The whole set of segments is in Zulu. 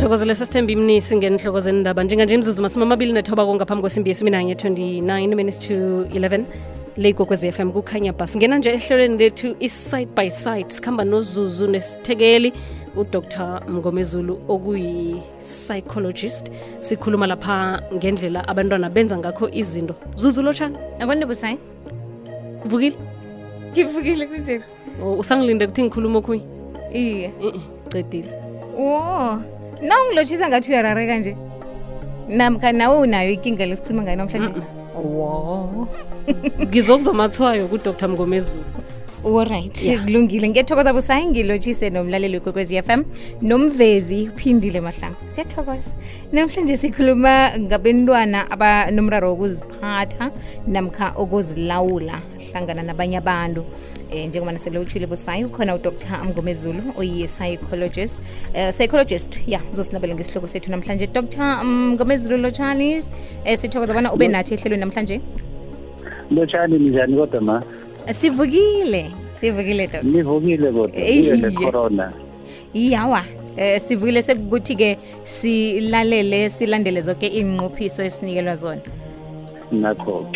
sithokozele sasithemba imnisi ngenhloko zendaba. Njenganje imzuzu masumi amabili nethoba ngaphambi kwesimbi yesumi nanye 29 minutes to 11 leyigogwez FM kukhanya bhasi ngena nje ehlelweni lethu i-side by side. Sikhamba nozuzu nesithekeli udr. Mngomezulu okuyi-psychologist. Sikhuluma lapha ngendlela abantwana benza ngakho izinto. Zuzu lotshani akwande busayi vukile? Ngivukile kunjeni Oh, usangilinde kuthi ngikhuluma okuyi iye. Cedile wo na ungilotshisa ngathi uyarareka nje? Namkha nawe unayo ikinga lesikhuluma ngayo namhlanje? Wo. Ngizokuzomathwayo kudr mngomezulu oright kulungile ngiyathokoza busayi ngilotshise nomlaleli wekwekwezi f m. Nomvezi uphindile mahlanga siyathokoza. Namhlanje sikhuluma ngabentwana abanomraro wokuziphatha namkha okuzilawula hlangana nabanye abantu. Um njengoba nasele utshile busayi ukhona udr. Mngomezulu oyi-psychologist. Eh, psychologist ya zosinabele ngesihloko sethu namhlanje. Dr. Mngomezulu lotshanis um sithokoza bona ube nathi ehlelweni namhlanje. Lotshani njani kodwa ma sivukile sivukile to. Nivukile kodwa corona. Iyawa. Eh sivukile sekukuthi-ke silalele silandele zonke iy'nqophiso esinikelwa zona. Nakho.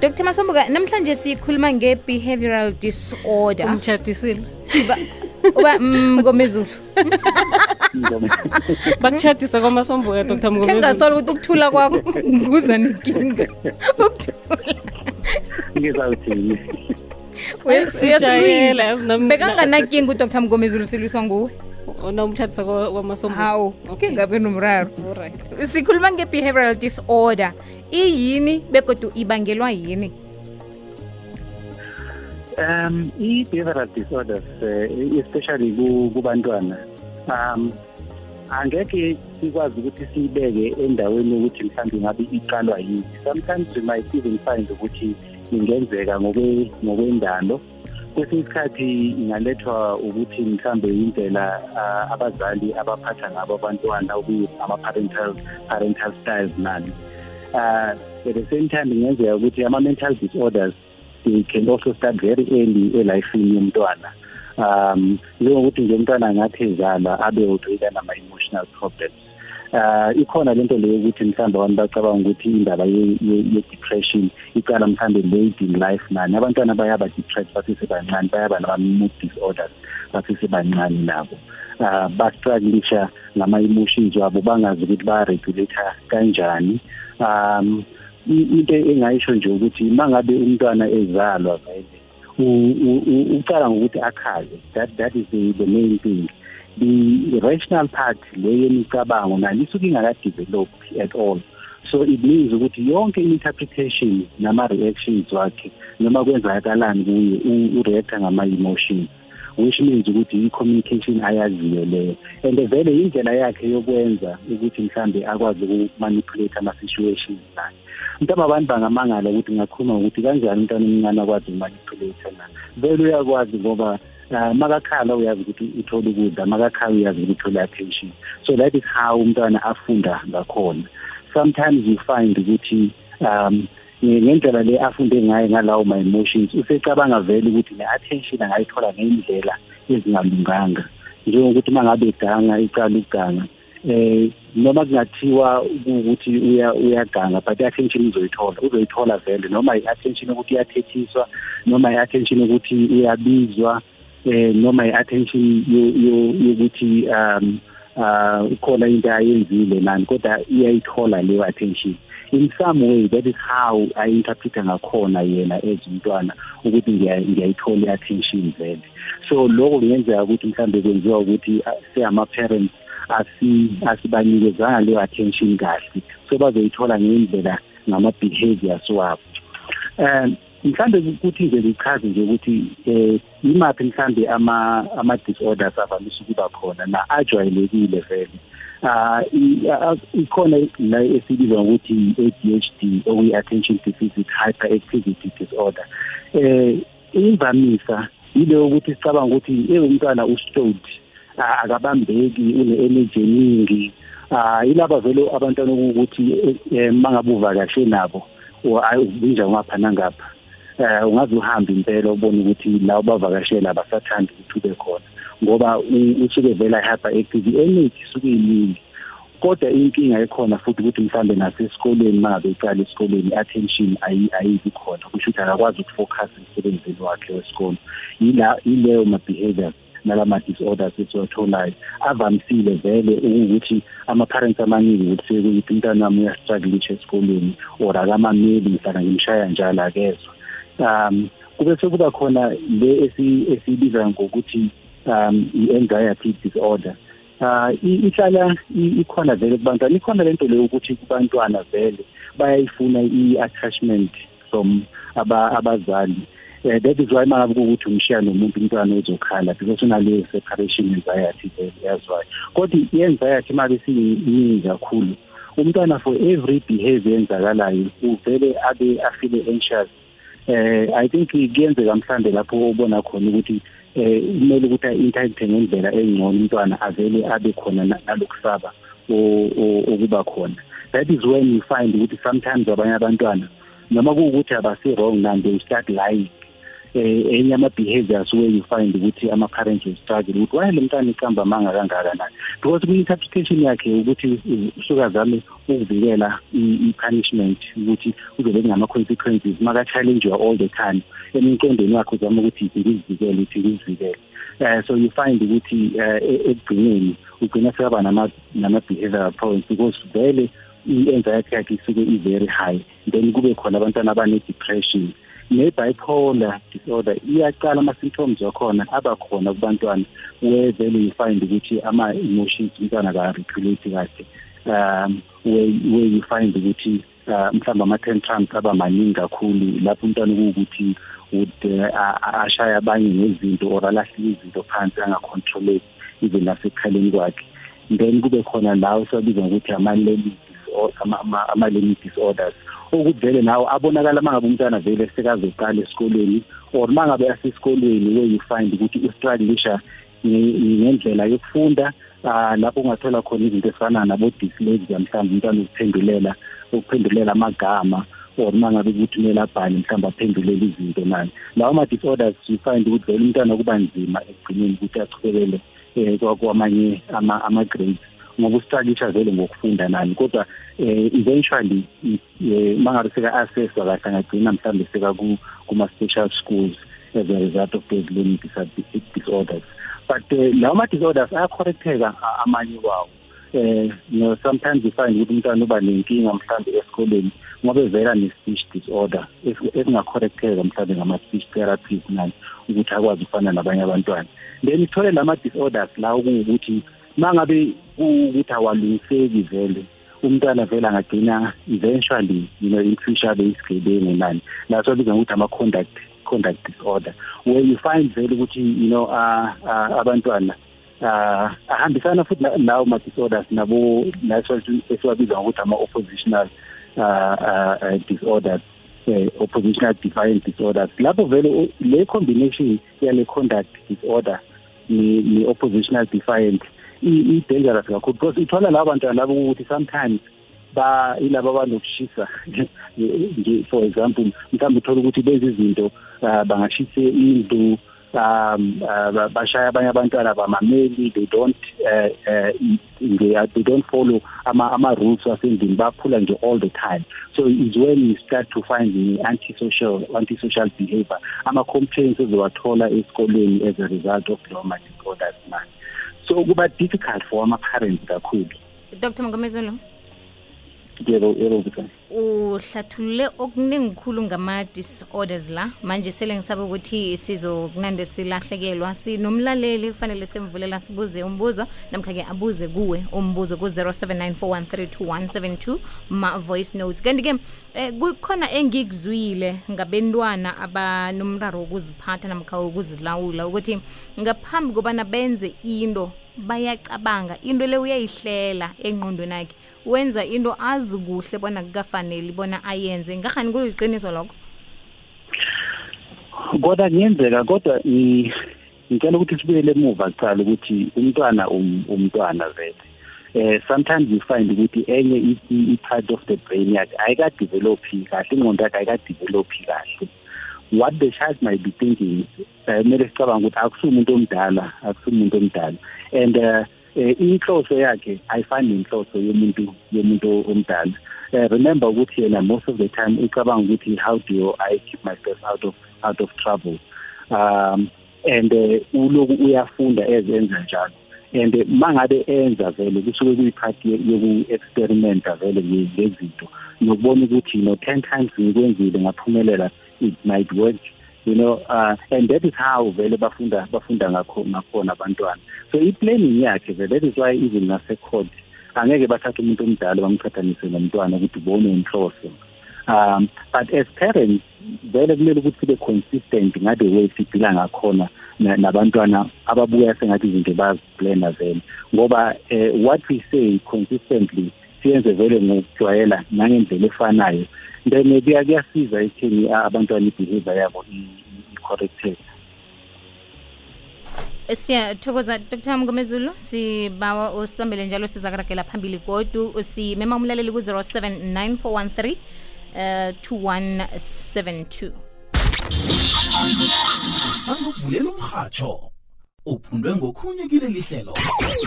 Dr masombuka namhlanje sikhuluma nge-behavioral disorder. Umtshadisile Uba- uba mm, ngomezulu bakutshadisa kwamasombuka dr mngomezulu ukuthi ukuthula kwakho kuza nenkinga ukuthula ngizawuthini bekanganakinga udr mgomezi ulusiliswa nguwe. Nomtshatisa kwamasohawu okay. Ngabe nomraro sikhuluma nge-behavioral disorder. Iyini begodwa ibangelwa yini? Um i-behavioral disorders eh, especially kubantwana. Um angeke sikwazi ukuthi siyibeke endaweni yokuthi mhlawumbe ngabe iqalwa yini. Sometimes we might even find ukuthi ingenzeka ngokwe- ngokwendalo. Kwesinye isikhathi ingalethwa ukuthi mhlawumbe indlela ah, abazali abaphatha ngabo abantwana okuyi-ama-parental parental styles nani. Uh, at the same time ingenzeka ukuthi ama-mental disorders they can also start very early elifini yomntwana. Um njengokuthi nje umntwana angathi ezalwa abe uthwila nama-emotional problems. Uh ikhona lento leyo ukuthi mhlawumbe abantu bacabanga ukuthi indaba ye- ye- ye-depression iqala mhlawumbe late in life nani. Abantwana bayaba-depressed basesebancane bayaba nama-mood disorders basesebancane nabo. Uh bastrugglisha ngama-emotions wabo bangazi ukuthi ba-regulator kanjani. Um i- into engayisho nje ukuthi uma ngabe umntwana ezalwa vele u- u- u- uqala ngokuthi akhale that that is the, the main thing. The rational part leyo yemicabango nayo isuke ingakadevelop at all. So it means ukuthi yonke i-interpretation nama-reactions wakhe noma kwenzakalani kuye u- ureacta ngama-emotions which means ukuthi i-communication ayaziyo leyo and vele indlela yakhe yokwenza ukuthi mhlambe akwazi ukumanipulate ama-situations naye. Mntama abantu bangamangala ukuthi ngakhuluma ukuthi kanjani umntwana omncane akwazi ukumanipulate na? Vele uyakwazi ngoba uh, makakhala uyazi ukuthi uthole ukudla makakhala uyazi ukuthi uthole attention so that is how umntwana afunda ngakhona. Sometimes you find ukuthi um ngendlela le afunde ngayo ngalawo ma-emotions usecabanga vele ukuthi ne-attention angayithola ngey'ndlela ezingalunganga. Njengokuthi uma ngabe eganga icala ukuganga eh noma kungathiwa ukuthi uya uyaganga but i-attention uzoyithola uzoyithola vele noma i-attention ukuthi uyathethiswa noma i-attention ukuthi uyabizwa eh noma i-attention yo- yo- yokuthi um uh khona into ayenzile nani kodwa iyayithola leyo attention. In some way that is how i-interpreta ngakhona yena as umntwana ukuthi ngiya- ngiyayithola i-attention vele. So lokho kungenzeka ukuthi mhlambe kwenziwa ukuthi uh, seyama-parents asi asibanikezanga leyo attention kahle. So bazoyithola ngendlela ngama-behaviors wabo. Um mhlambe ukuthi nje ngichaze nje ukuthi eh imaphi mhlambe ama ama disorders avamise ukuba khona? Na ajwayelekile vele. Ah i- ah, ikhona la esibizwa ngokuthi ADHD okuyi attention deficit hyperactivity disorder. Eh imvamisa yileyo ukuthi sicabanga ukuthi eh umntwana uslowed ah, akabambeki une-energy eningi. Ah yilaba vele abantwana ukuthi mangabe uvakashe nabo ubinja ngapha nangapha eh ungaze uhambe impela ubone ukuthi la bavakashela abasathandi ukuthi ube khona. Ngoba usuke vela hyper active energy isuke iningi kodwa inkinga ekhona futhi ukuthi mhlambe nasesikoleni mangabe iqala esikoleni attention ayibi khona kusho ukuthi akakwazi ukufocus emsebenzini wakhe wesikolo yila ileyo ma behaviors nalama disorders esiwatholayo avamisile vele ukuthi ama parents amaningi ukuthi ukuthi umntana wami uyastruggle esikoleni or akamameli mhlawumbe ngimshaya njalo akezwa um kube sekuba khona le esibiza ngokuthi um i-anxiety disorder. Uh ihlala ikhona vele kubantwana ikhona lento leyo ukuthi kubantwana vele bayayifuna i-attachment from abazali. Uh, that is why mangabe ukuthi umshiya nomuntu umntwana uzokhala because unaleyo separation anxiety vele yazwayo kodwa i-anxiety mabe siyiningi kakhulu umntwana for every behavior enzakalayo uvele abe afile anxious. Eh i think kuyenzeka mhlambe lapho ubona khona ukuthi eh kumele ukuthi a-interact ngendlela engcono umntwana avele abe khona nalokusaba okuba khona. That is when you find ukuthi sometimes abanye abantwana noma kuwukuthi abasi wrong and they start lying. eh enye ama behaviors where you find ukuthi ama parents will struggle ukuthi why le mntana iqamba manga kangakanani? Because ku interpretation yakhe ukuthi usuka zame ukuvikela i punishment ukuthi uzobe ngama consequences maka challenge all the time. Emqondweni wakhe uzama ukuthi ngizivikele ukuthi ngizivikele uh, so you find ukuthi ekugcineni ugcina sekaba nama nama behavioral problems because vele i-anxiety yakhe isuke i-very high. Then kube khona abantwana abane depression ne-bipolar disorder iyaqala ama-symptoms wakhona abakhona kubantwana where vele you find ukuthi ama-emotions umntwana ka-regulate kahle um where, you find ukuthi uh, mhlawumbe ama-tantrums aba maningi kakhulu lapho umntwana kuwukuthi would uh, ashaya abanye ngezinto or alahle izinto phansi angacontroleki even nasekhaleni kwakhe. Then kube khona lawo siwabiza ngokuthi ama-learning disorders ukuthi vele nawo abonakala mangabe umntwana vele sekazoqala esikolweni or mangabe asesikolweni where you find ukuthi ustruggle ngendlela yokufunda uh, lapho ungathola khona izinto ezifana nabo dyslexia mhlawumbe umntwana ukuphendulela ukuphendulela amagama or mangabe ukuthi kumele abhale mhlawumbe aphendulele izinto nani lawo ma disorders you find ukuthi vele umntwana kuba nzima ekugcineni ukuthi achubekele eh kwamanye ama ama ngoba ustruggle vele ngokufunda nani kodwa eh eventually mangabe seka assesswa kahle angagcina mhlawumbe seka kuma special schools as a result of those learning disorders. But uh, lawo ma disorders ayacorrecteka amanye wawo eh you know sometimes you find ukuthi umntwana uba nenkinga mhlawumbe esikoleni ngoba evela ne-speech disorder esingacorrecteka mhlawumbe ngama-speech therapist nani ukuthi akwazi ukufana nabanye abantwana. Then ithole lama-disorders la okuwukuthi mangabe ukuthi awalungiseki vele umntwana vele angagcina eventually you know in future abe isigebengu nani. Laso biza ngokuthi ama-conduct conduct disorder. Where you find vele ukuthi you know uh, uh, abantwana uh ahambisana futhi lawo ma disorders nabo laso esiwabiza ngokuthi ama oppositional uh, uh disorders uh, oppositional defiant disorders. Lapho vele le combination yale conduct disorder ni, ni oppositional defiant i dangerous kakhulu because ithola labo bantwana labo ukuthi sometimes ba ilabo abanokushisa for example mhlawumbe uthola ukuthi bezi izinto bangashise indlu um uh, bashaya abanye abantwana bamameli they don't uh, uh, they, they don't follow ama ama rules wasendlini baphula nje all the time. So is when you start to find the antisocial antisocial behavior. Ama complaints ezowathola esikoleni as a result of law disorders man. So kuba difficult for ama parents kakhulu. Dr Mngomezelo yebo yebo mfana uhlathulule okuningi khulu ngama-disorders la. Manje sele ngisabe ukuthi sizokunande silahlekelwa. Sinomlaleli kufanele semvulela sibuze umbuzo namkha-ke abuze kuwe umbuzo ku-0794132172 ma-voice notes. Kanti-ke eh, kukhona engikuzwile ngabentwana abanomraro wokuziphatha namkha wokuzilawula ukuthi ngaphambi kobana benze into bayacabanga. Into le uyayihlela engqondweni yakhe wenza into azi kuhle bona kukafanele bona ayenze. Ngahani kuliqiniso lokho? Kodwa kuyenzeka kodwa ngicela ukuthi sibuyele emuva kuqala ukuthi umntwana umntwana vele. Eh sometimes you find ukuthi enye i part of the brain yakhe ayikadevelop kahle ingqondo yakhe ayikadevelop kahle. What the child might be thinking eh, kumele sicabanga ukuthi akusumuntu omdala akusumuntu omdala. And uh, eh, inhloso yakhe ayifani nenhloso yomuntu yomuntu omdala. Uh, remember ukuthi yena most of the time ucabanga ukuthi how do I keep myself out of out of trouble? Um and uh, uloku uyafunda ezenza njalo. And mangabe enza vele kusuke kuyiphathi yoku experimenta vele ngezinto nokubona ukuthi no 10 times ngikwenzile ngaphumelela it might work you know uh, and that is how vele bafunda bafunda ngakho ngakhona abantwana so i-planning yakhe vele that is why even nase-court angeke bathathe umuntu omdala bamqhathanise nomntwana ukuthi ubone inhloso. Um but as parents vele kumele ukuthi sibe consistent ngade way sidila ngakhona nabantwana ababuya sengathi izinto bayaziplana vele. Ngoba uh, what we say consistently siyenze vele ngokujwayela nangendlela efanayo. Then kuyasiza ekutheni abantwana i-behavior yabo i-corrected siyathokoza dr. Mngomezulu sibawa usibambele njalo sizakuragela phambili godu simema umlaleli ku-079 413 uh, 2172 sangokuvulela umrhatsho uphundwe ngokhunye kileli hlelo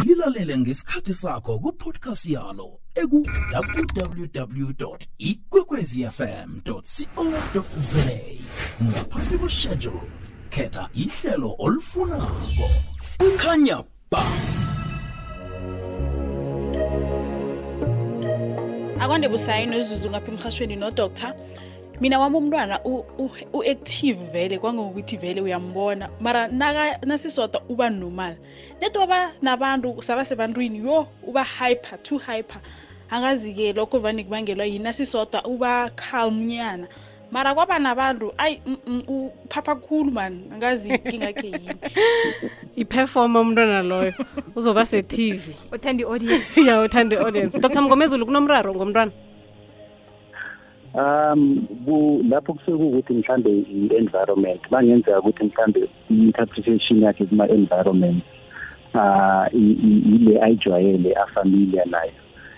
lilalele ngesikhathi sakho kupodcast yalo eku-www ikwekwezfm co za ngaphasi kweshedule khetha ihlelo olufunako ukhanya ba. Akwande busayi nozuzu ngapha emhashweni nodoctor mina wami umntwana u-active vele kwangokuthi vele uyambona. Mara nasisoda uba normal. Net waba nabantu saba sabasebantwini yo uba hyper too hyper. Angazi-ke lokho vane kubangelwa yini. Nasisodwa uba calmnyana mara kwaba nabantu ayi uphapha khulu mani angazi inkinga khe yini. Iperforma umntwana loyo. Uzoba se-tv uthanda i-audience. Ya uthanda i-audience. Dr mngomezulu kunomraro ngomntwana um lapho kusuke kuwukuthi mhlambe i-environment bangenzeka ukuthi mhlambe i-interpretation yakhe kuma-environment uh ile ayijwayele afamiliar nayo.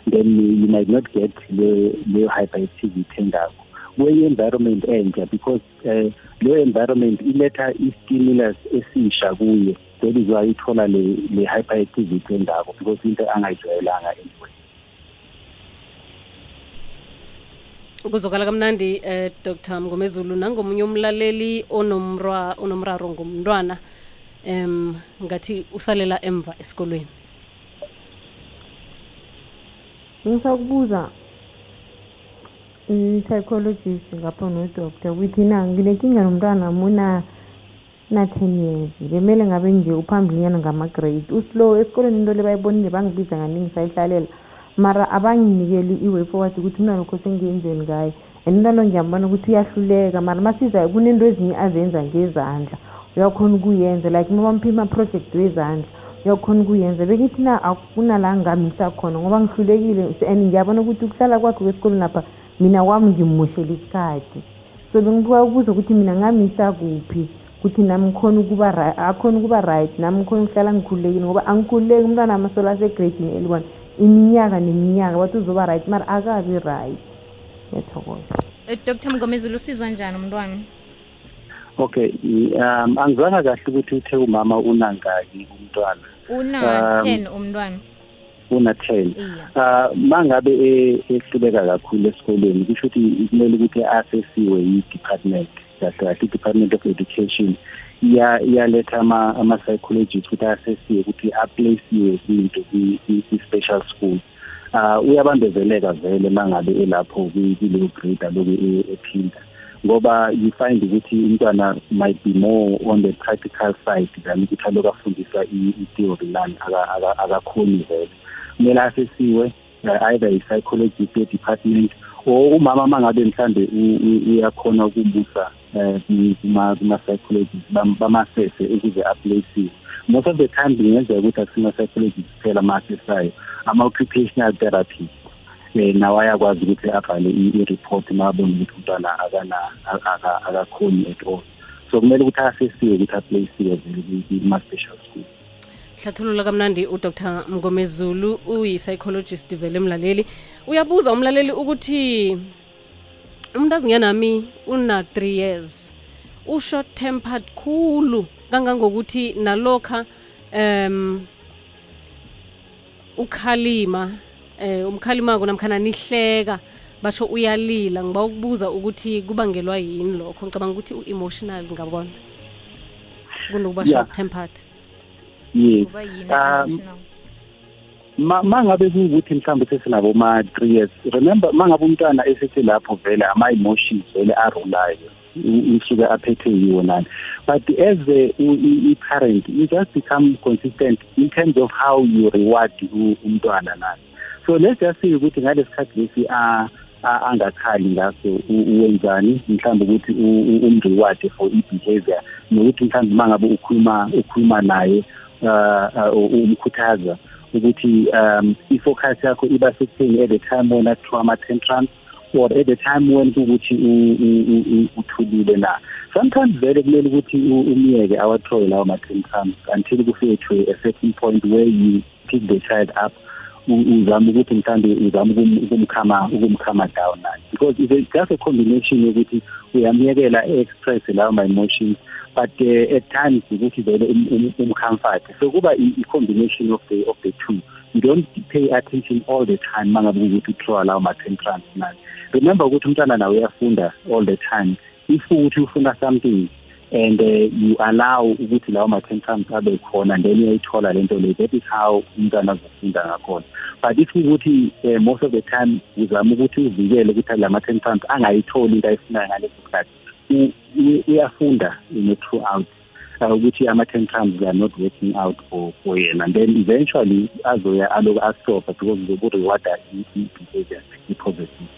Then you might not get leyo hyperactivity engako kwenye environment entsha because uh, leyo environment iletha i-stimulus esisha kuye. That is why ithola le, le hyperactivity engako because into angayijwayelanga anyway. Ukuzokala kamnandi eh Dr. Mngomezulu nangomunye umlaleli onomrwa onomraro ngumntwana em ngathi usalela emva esikolweni. Ngisakubuza i-psychologist ngapha nodoctor ukuthi na nginenkinga nomntwana muna na-ten years? Bemele ngabe nje uphambilinyana ngama-grade. Uslow esikolweni into le bayibonile bangibiza nganingi sayihlalela mara abanginikeli i-way forward ukuthi umntwana lokho sengiyenzeni ngayo and umntwana ngiyambona ukuthi uyahluleka mara masizayo kunento ezinye azenza ngezandla. Uyakhona ukuyenza like uma bamphi ama-project wezandla uyakhona ukuyenza. Bekithi na akunala ngamisa khona ngoba ngihlulekile. And ngiyabona ukuthi ukuhlala kwakhe kwesikolweni lapha mina kwami ngimumoshela isikhathi. So bengibuka ukubuza ukuthi mina ngamisa kuphi ukuthi nami ngikhona ukuba akhona ukuba right nami ngikhona ukuhlala ngikhululekile ngoba angikhululeki. Umntwana amasola asegradini elione iminyaka neminyaka bathi uzoba right mara akabi right. Ngiyathokoza. Dr mngomezulu usizwa njani umntwana? Okay um angizwanga kahle ukuthi uthe umama unangaki umntwana. Una-ten umntwana. una-ten iya. Uh mangabe ehluleka kakhulu esikoleni kusho ukuthi kumele ukuthi asesiwe yi-department kahle kahle i-department of education. Iyaletha ama-psychologist ukuthi asesiwe ukuthi aplaceiwe into kwi-special school. Uh uyabambezeleka vele mangabe elapho kuleyo grade aloku ephinda ngoba you find ukuthi umntwana might be more on the practical side than ukuthi aloku afundiswa i-theory lani akakhoni vele. Kumele asesiwe either i-psychologist ye-department or umama mangabe mhlambe uyakhona ukubusa kuma-psychologist bamasese ukuze aplaceiwe. Most of the time kungenzeka ukuthi akusima-psychologist kuphela amasesayo ama-occupational therapist um nawo ayakwazi ukuthi abhale i-report mabone ukuthi umntwana akakhoni at all. So kumele ukuthi asesiwe ukuthi aplaceiwe kuma-special school hlathulula kamnandi udr. Mngomezulu uyi-psychologist vele mlaleli. Uyabuza umlaleli ukuthi umuntu nami una-three years. Ushort tempered khulu kangangokuthi nalokha um ukhalima eh umkhalimako namkhana nihleka basho uyalila. Ngiba ukubuza ukuthi kubangelwa yini lokho? Ngicabanga ukuthi u-emotional ngabona. Kunokuba Yeah. short tempered yes. Um, emotional ma ma ngabe kuwukuthi mhlawumbe sesinabo ma 3 years remember mangabe umntwana esithi lapho vele ama emotions vele arulayo usuke aphethe yiwo nani. But as a u- i- i parent you just become consistent in terms of how you reward umntwana nani. So let's just say ukuthi ngalesikhathi lesi a a- angakhali ngaso u- wenzani mhlawumbe ukuthi umreward for i-behavior nokuthi mhlawumbe mangabe ukhuluma ukhuluma naye uh, uh, umkhuthaza ukuthi um i-focus yakho iba sekutheni at the time when athiwa ama-tantrums or at the time when kuwukuthi uthulile na. Sometimes vele kumele ukuthi umyeke awathoye lawo ma-tantrums until kufike to a certain point where you pick the child up uzama ukuthi mhlawumbe uzama ukum- ukumkhama ukumkhama down naye. Because it's a- just a combination yokuthi uyamyekela express lawo ma-emotions but uh, at times ukuthi vele um- um- umcomfort so kuba i- i-combination of the of the two. You don't pay attention all the time mangabe ukuthi uthrowa lawo ma-tantrums naye. Remember ukuthi umntwana nawe uyafunda all the time. If ukuthi ufuna something and uh, you allow ukuthi lawo ma-tantrums abe khona then uyayithola lento leyo that is how umntwana azofunda ngakhona. But if ukuthi uh, most of the time uzama ukuthi uvikele ukuthi la ma-tantrums angayitholi into ayifunayo ngaleso sikhathi u- u- uyafunda you know throughout uh, ukuthi ama-tantrums are not working out for, for yena. And then eventually azoya aloku asofa because uzokurewada i-behavior i-positive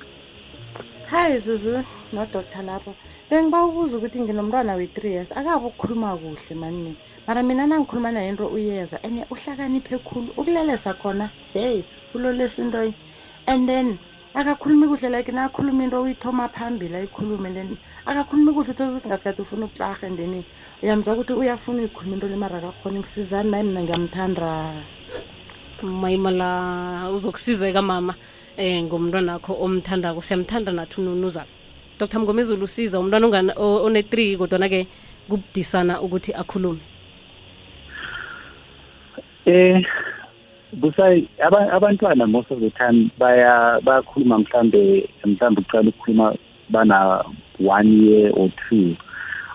hayi zuzu nodoktar lapho. Bengiba ubuza ukuthi nginomntwana we-three years akabe ukukhuluma kuhle manini mara mina nangikhuluma naye into uyezwa and uhlakaniphe khulu ukulelesa khona hey ulolesa into and then akakhulumi kuhle like nakhuluma into uyithoma phambili ayikhulume and then akakhulumi kuhle uthola ukuthi ngasikhathi ufuna ukutlarha and then uyamzwa ukuthi uyafuna uyikhuluma into le mara akakhona ngisizani naye mina ngiyamthanda. Mayimala uzokusizeka mama eh ngomntwana wakho omthandako siyamthanda nathi ununuzana dr mngomezulu usiza umntwana ongana- o- one-3 kodwana-ke kubudisana ukuthi akhulume. Eh busayi aba- abantwana most of the time baya bayakhuluma mhlambe mhlambe uqala ukukhuluma bana one year or two.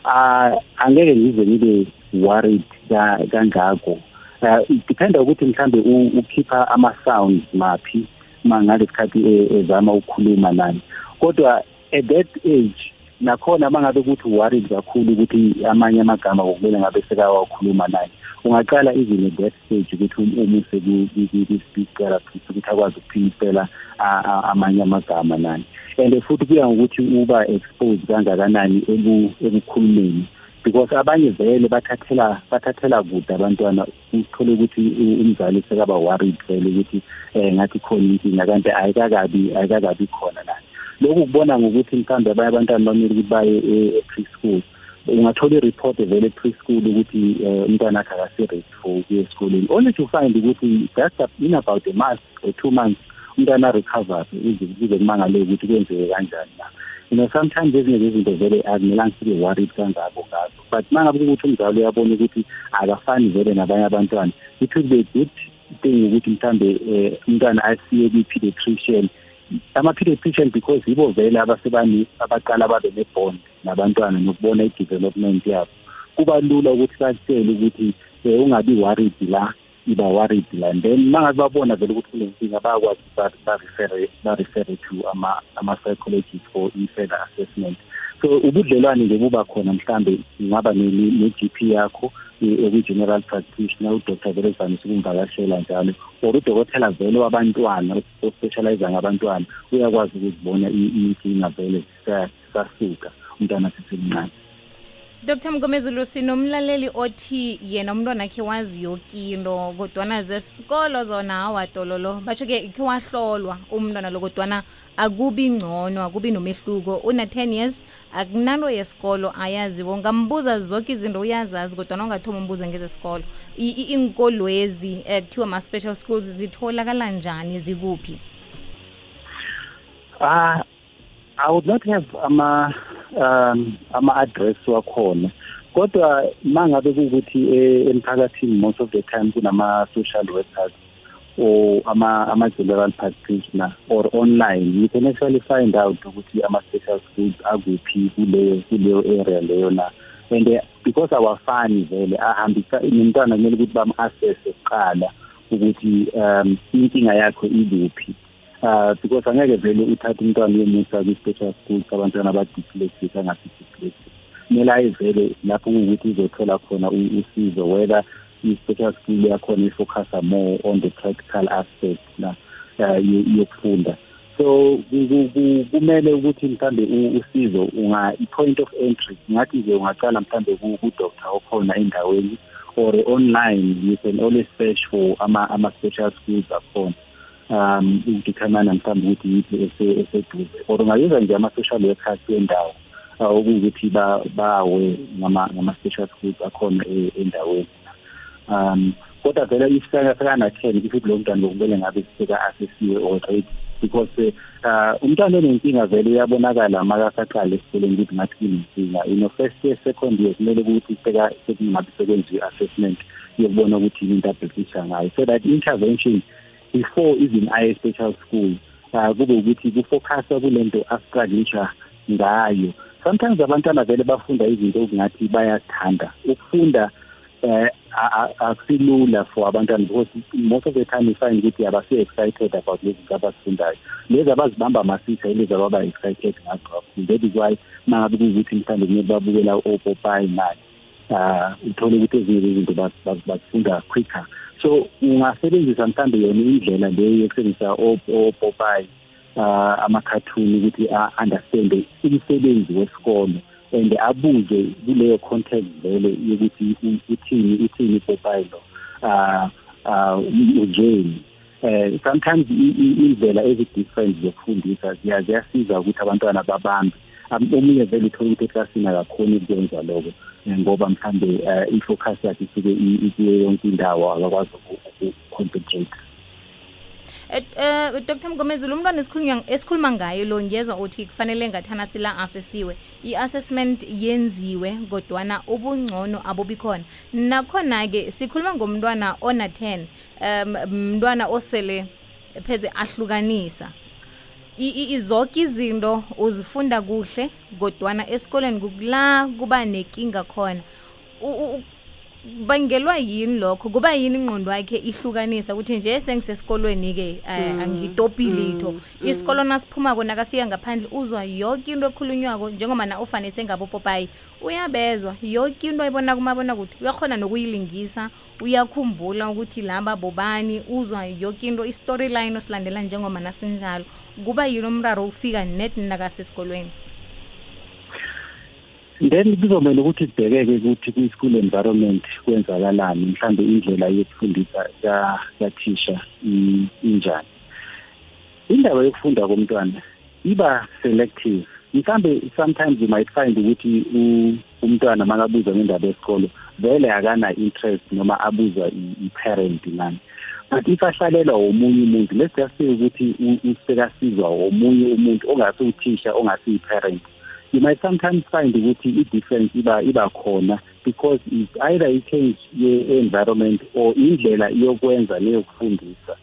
Ah angeke ngize ngibe worried ka- kangako. Uh, dependa ukuthi mhlambe u- ukhipha ama sounds maphi. Mangalesikhathi e- ezama ukukhuluma nani. Kodwa at that age nakhona mangabe ukuthi worried kakhulu ukuthi amanye amagama kokumele ngabe sekawakhuluma naye ungaqala even at that stage ukuthi um- umuse ku-speech therapist ukuthi akwazi ukuphimisela a- a- amanye amagama nani. And futhi kuya ngokuthi uba exposed kangakanani eku- ekukhulumeni. Because abanye vele bathathela bathathela kude abantwana uthole ukuthi umzali sekaba worried vele ukuthi eh ngathi khona inkinga kanti ayikakabi ayikakabi khona nani lokhu kubona ngokuthi mhlawumbe abanye abantwana bamele ukuthi baye e-preschool. Ungathola i-report vele e-preschool ukuthi eh, umntwana akhe akasi-ready for ukuya esikoleni only to find ukuthi just in about a month or two months umntwana recover kuze kumangaleke ukuthi kwenzeke kanjani na you know sometimes ezinye zezinto vele akumelanga sibe worried kangako ngazo but mangabe ukuthi umzali uyabona ukuthi akafani vele nabanye abantwana it will be a good thing ukuthi mhlambe eh, umntwana asiye kwi-pediatrician ama-pediatrician because yibo vele abasebani abaqala babe ne-bond nabantwana nokubona i-development yabo. Kuba lula ukuthi bakutshele ukuthi um ungabi worried la iba worried la. And then mangabe babona vele ukuthi kunenkinga bayakwazi ukuthi barefere barefere to ama- ama-psychologist for i-further assessment. So ubudlelwane nje buba khona mhlambe ingaba ne-g p yakho eh, ekwi-general practitioner udoktor vele uvamise ukumvakashela njalo or udokotela vele wabantwana ospecializa ngabantwana uyakwazi ukuzibona i- inkinga vele zisa- zisasuka umntwana sisemncane dr mgomezi lusi nomlaleli othi yena umntwana khe wazi yoke kodwana zesikolo zona awatololo. Batsho-ke khe wahlolwa umntwana lo kodwana akubi ngcono akubi nomehluko. Una-10 years akunanto yesikolo ayaziwo ngambuza zonke izinto uyazazi kodwana ungathoma umbuza ngezesikolo. Iinkolwezi um kuthiwa ma-special schools zitholakala njani zikuphi? Ah, I would not have ama um ama-address wakhona. Kodwa mangabe kuwukuthi eh, emphakathini most of the time kunama-social workers or ama ama-general practitioner or online. You can actually find out ukuthi ama-special schools akuphi kuleyo kuleyo area leyo na. And eh, because awafani vele ahambisa nomntwana kumele ukuthi bam-assesse kuqala ukuthi um inkinga yakho ikuphi uh because angeke vele uthathe umntwana uyomusa kwi-special school sabantwana abadyslexic angasi-dyslexic kumele aye vele lapho kuwukuthi uzothola khona u- usizo whether i-special school yakhona ifocusa more on the practical aspect na uh, yo- yokufunda. So ku- ku- ku- kumele ukuthi mhlambe u- usizo unga i-point of entry ngathi nje ungaqala mhlambe ku- ku-doctor okhona endaweni or online you can always search for ama ama-special schools akhona. Um ukudetermine mhlawumbe ukuthi yiphi ese- eseduze or ungayuza nje ama-social workers endawo uh, okuwukuthi ba- bawe ngama- ngama-special schools akhona e- endaweni. Um kodwa vele isifaka sekana-ten kusho ukuthi lo mntwana lokumele ngabe seka-assesiwe already because uh umntwana onenkinga vele uyabonakala makasaqala esikoleni ukuthi ngathi kunenkinga. You know first year second year kumele ukuthi seka sekungabe sekwenziwe i-assessment yokubona ukuthi yini into abhekisha ngayo. So that intervention before even aye special school uh kube ukuthi kufocuswa kule nto astruglisha ngayo sometimes abantwana vele bafunda izinto okungathi bayathanda ukufunda eh akusilula for abantwana because most of the time you find ukuthi abasi excited about lezi zinto abazifundayo lezi abazibamba masisa lezi ababa excited ngazo kakhulu that is why mangabe kuwukuthi mhlawumbe kumele babukela opopayi nani uh uthole ukuthi ezinye izinto bazifunda quicker so ungasebenzisa mhlawumbe yona indlela leyo yokusebenzisa opopayi uh ama-cartoon ukuthi a-understande umsebenzi wesikolo and abuze kuleyo context vele yokuthi uthini uthini ipopayi lo uh uh ujeni eh sometimes indlela ezi-different zokufundisa ziyasiza ukuthi abantwana babambe omunye vele uthole ukuthi eklasini akakhoni ukwenza lokho ngoba mhlambe i-focus yakhe isuke ikuye yonke indawo akakwazi uku-concentrate. Eh Dr Mgomezulu umntwana esikhuluma ngayo lo ngiyezwa uthi kufanele ngathana sila asesiwe. I-assessment yenziwe kodwana ubungcono abubikhona nakhona ke sikhuluma ngomntwana ona 10 um mntwana osele pheze ahlukanisa izonke izinto uzifunda kuhle kodwana esikoleni kukula kuba nenkinga khona. Bangelwa yini lokho? Kuba yini ingqondo yakhe ihlukanisa? Ukuthi nje sengisesikolweni-ke angitophi litho. Isikolo nasiphuma kona kafika ngaphandle uzwa yonke into ekhulunywako njengoba na ufane sengabopopayi. Uyabezwa yonke into ayibona kumabona kuthi uyakhona nokuyilingisa uyakhumbula ukuthi laba bobani uzwa yonke into i-storyline osilandela njengoba nasinjalo. Kuba yini umraro ufika net nakasesikolweni then kuzomele ukuthi sibhekeke ukuthi kwi-school environment kwenzakalani mhlambe indlela yokufundisa kathisha injani. Indaba yokufunda komntwana iba selective. Mhlambe sometimes you might find ukuthi umntwana makabuza ngendaba yesikolo vele akana interest noma abuzwa i-parent nani. But if ahlalelwa omunye umuntu let's just say ukuthi usekasizwa omunye umuntu ongasi uthisha ongasi i-parent you might sometimes find ukuthi i-difference iba iba khona because it's either i-change ye-environment or indlela yokwenza leyokufundisa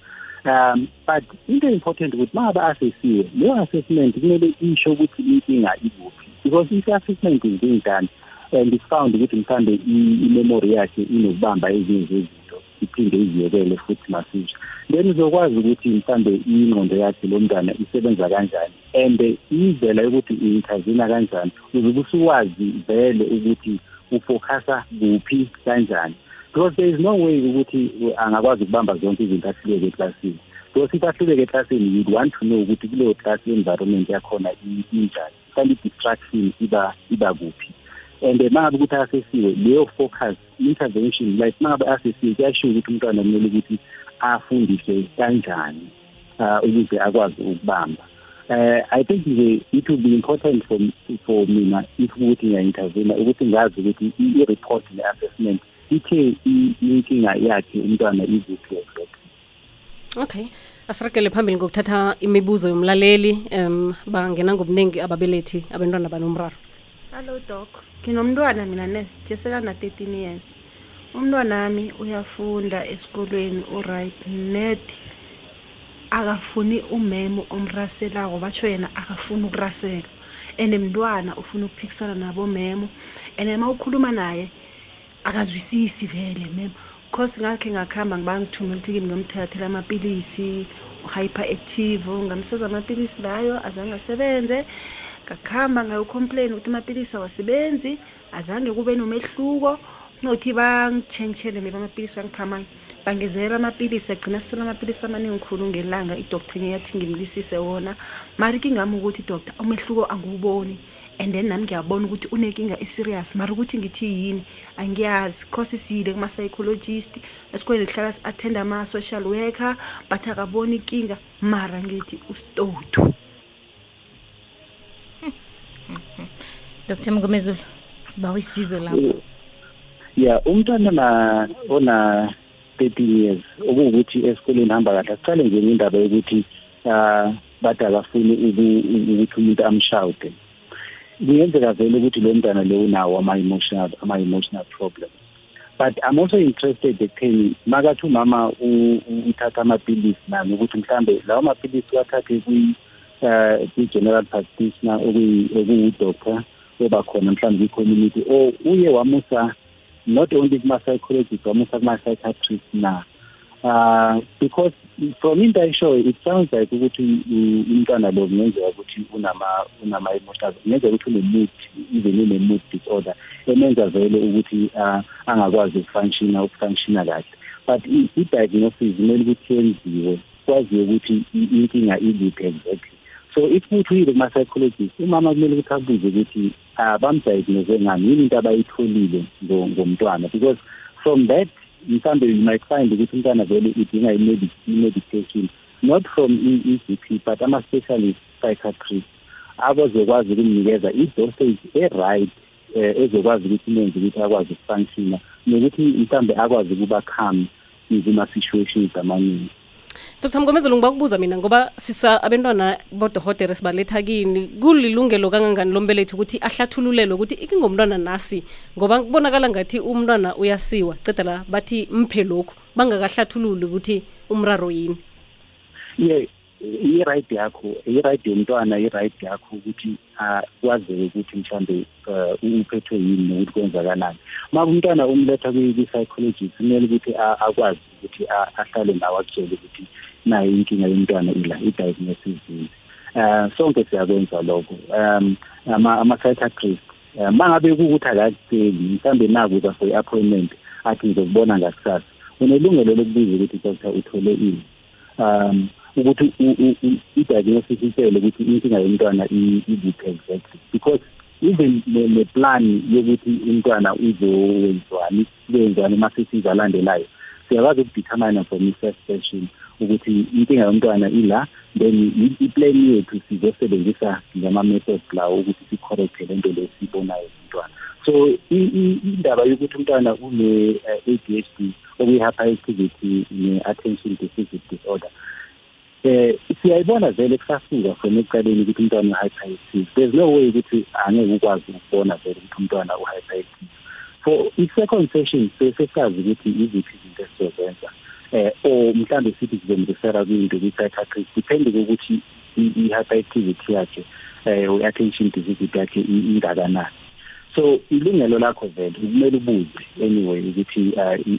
um but into important ukuthi uma aba-assessiwe leyo assessment kumele isho ukuthi inkinga ikuphi. Because if assessment is done and found ukuthi mhlambe i-memory yakhe inokubamba ezinye zezinto iphinde iziyekele futhi masisha. Then uzokwazi ukuthi mhlambe ingqondo yakhe lo mntwana isebenza kanjani and indlela yokuthi i-intervene kanjani uzobe usuwazi vele ukuthi ufocusa kuphi kanjani. Because there is no way ukuthi angakwazi ukubamba zonke izinto ahluleke eklasini. Because if ahluleke eklasini you'd want to know ukuthi kuleyo class environment yakhona injani. Mhlawumbe i-distraction iba iba kuphi. And mangabe ukuthi asesiwe leyo focus intervention like mangabe asesiwe kuyashiwo ukuthi umntwana kumele ukuthi afundiswe kanjani uh, ukuze akwazi ukubamba. Uh, i think nje it will be important for, for mina if ukuthi ngiya-intervene ukuthi ngazi ukuthi i-report ne-assessment ithe inkinga yakhe umntwana iziphi exactly okay. Asiragele phambili ngokuthatha imibuzo yomlaleli um bangena ngobuningi ababelethi abantwana banomraro. Hello doc. Nginomntwana mina ne jesekana 13 years. Umntwana nami uyafunda esikolweni alright. Net akafuni umemo omraselako batsho yena akafuni ukuraselwa. And mntwana ufuna ukuphikisana nabo memo. And uma ukhuluma naye akazwisisi vele memo. Cause ngakhe ngakuhamba ngiba ngithumela ukuthi kimi ngimthathela amapilisi hyperactive ngamsiza amapilisi layo azange asebenze. Ngakuhamba ngayocomplain ukuthi amapilisi awasebenzi azange kube nomehluko. Nokuthi bangitshentshele maybe amapilisi bangipha amanye bangezelela amapilisi agcina sisela amapilisi amaningi khulu ngelanga idoktor ngiyathi ngimlisise wona. Mari kingami ukuthi doctor umehluko angiwuboni. And then nami ngiyabona ukuthi unenkinga eserious. Mari ukuthi ngithi yini? Angiyazi. Cause siyile kuma-psychologist esikoleni kuhlala si-attend ama-social worker but akaboni inkinga mara ngithi usitotu dr mngomezulu sibawa isizo lapho ya umntwana na ona 13 years okuwukuthi esikoleni hamba kahle asiqale nje ngendaba yokuthi uh bathi akafuni ukuthi umuntu amshawude kuyenzeka vele ukuthi lo mntwana lo unawo ama-emotional ama-emotional problems but i'm also interested ekutheni makathi umama uthatha amaphilisi nami ukuthi mhlambe lawo maphilisi wathathe uh, kwi-general practitioner okuyi-doctor oba khona mhlawumbe kwi-community or uye wamusa not only kuma-psychologist wamusa kuma-psychiatrist na? Uh because from into ayishoyo it sounds like ukuthi umntwana lo kungenzeka ukuthi unama unama emotional kungenzeka ukuthi une-mood even une-mood disorder emenza vele ukuthi uh angakwazi ukufunctiona ukufunctiona kahle. But i-diagnosis kumele ukuthi yenziwe kwaziwe ukuthi inkinga iliphi exactly. So if kuthi uyile kuma-psychologist umama kumele ukuthi abuze ukuthi uh bamdiagnose ngani? Yini into abayitholile ngomntwana? Because from that mhlambe you might find ukuthi umntwana vele idinga i-medication not from i-GP but ama-specialist psychiatrist abazokwazi ukumnikeza i-dosage e-right um ezokwazi ukuthi imenze ukuthi akwazi ukufunctiona nokuthi mhlambe akwazi ukuba calm kuma-situations amaningi. Dr mgomezelo ngibakubuza mina ngoba sisa abentwana bodohotere sibaletha kini. Kulilungelo kangangani lombelethi ukuthi ahlathululelwe ukuthi ikingomntwana nasi? Ngoba kubonakala ngathi umntwana uyasiwa. Ceda la bathi mphe lokhu bangakahlathululi ukuthi umraro yini? Ye i-right yakho i-right yomntwana i-right yakho ukuthi kwazeke ukuthi mhlambe uphethwe yini nokuthi kwenzakalani. Uma umntwana umletha kwi-psychologist kumele ukuthi akwazi ukuthi ahlale nawo akutshele ukuthi nayo inkinga yomntwana ila i-diagnosis yini. Um sonke siyakwenza lokho. Um ama-psychiatrist uma ngabe kuwukuthi akakutsheli mhlawumbe nakuza for i-appointment athi ngizokubona ngakusasa unelungelo lokubuza ukuthi doctor uthole ini. Um ukuthi i-diagnosis itshele ukuthi inkinga yomntwana ibuphi exactly because even le plan yokuthi umntwana uzowenziwani kuyenziwani uma sesiza alandelayo siyakwazi ukudetermine from i-first session ukuthi inkinga yomntwana ila then i-plan yethu sizosebenzisa ngama-methods lawo ukuthi sicorrecte le nto le siyibonayo umntwana. So indaba yokuthi umntwana une-ADHD okuyi-hyperactivity ne-attention deficit disorder eh siyayibona vele kusasuka from ekuqaleni ukuthi umntwana u-hyperactive there's no way ukuthi angeke ukwazi ukubona vele ukuthi umntwana u-hyperactive for i-second session sesazi ukuthi iziphi izinto esizozenza eh or mhlambe sithi sizomrisera kwinto kwi-psychiatrist depende kokuthi i-hyperactivity yakhe eh i-attention deficit yakhe ingakanani. So ilungelo lakho vele kumele ubuze anyway ukuthi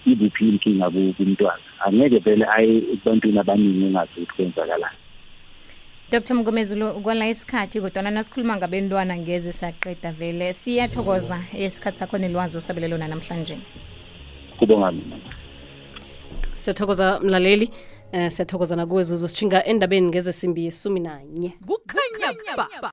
ibuphi inkinga kumntwana angeke vele aye ebantwini abaningi ungazi ukuthi kwenzakalani. Dr mgomezulu kwala isikhathi kodwana nasikhuluma ngabentwana ngeze saqeda vele. Siyathokoza isikhathi sakho nelwazi osabele lona namhlanje kubonga mina siyathokoza mlaleli. Um siyathokoza nakuwe zuzu. Sitshinga endabeni ngezesimbi yesumi nanye. Kukhanya ba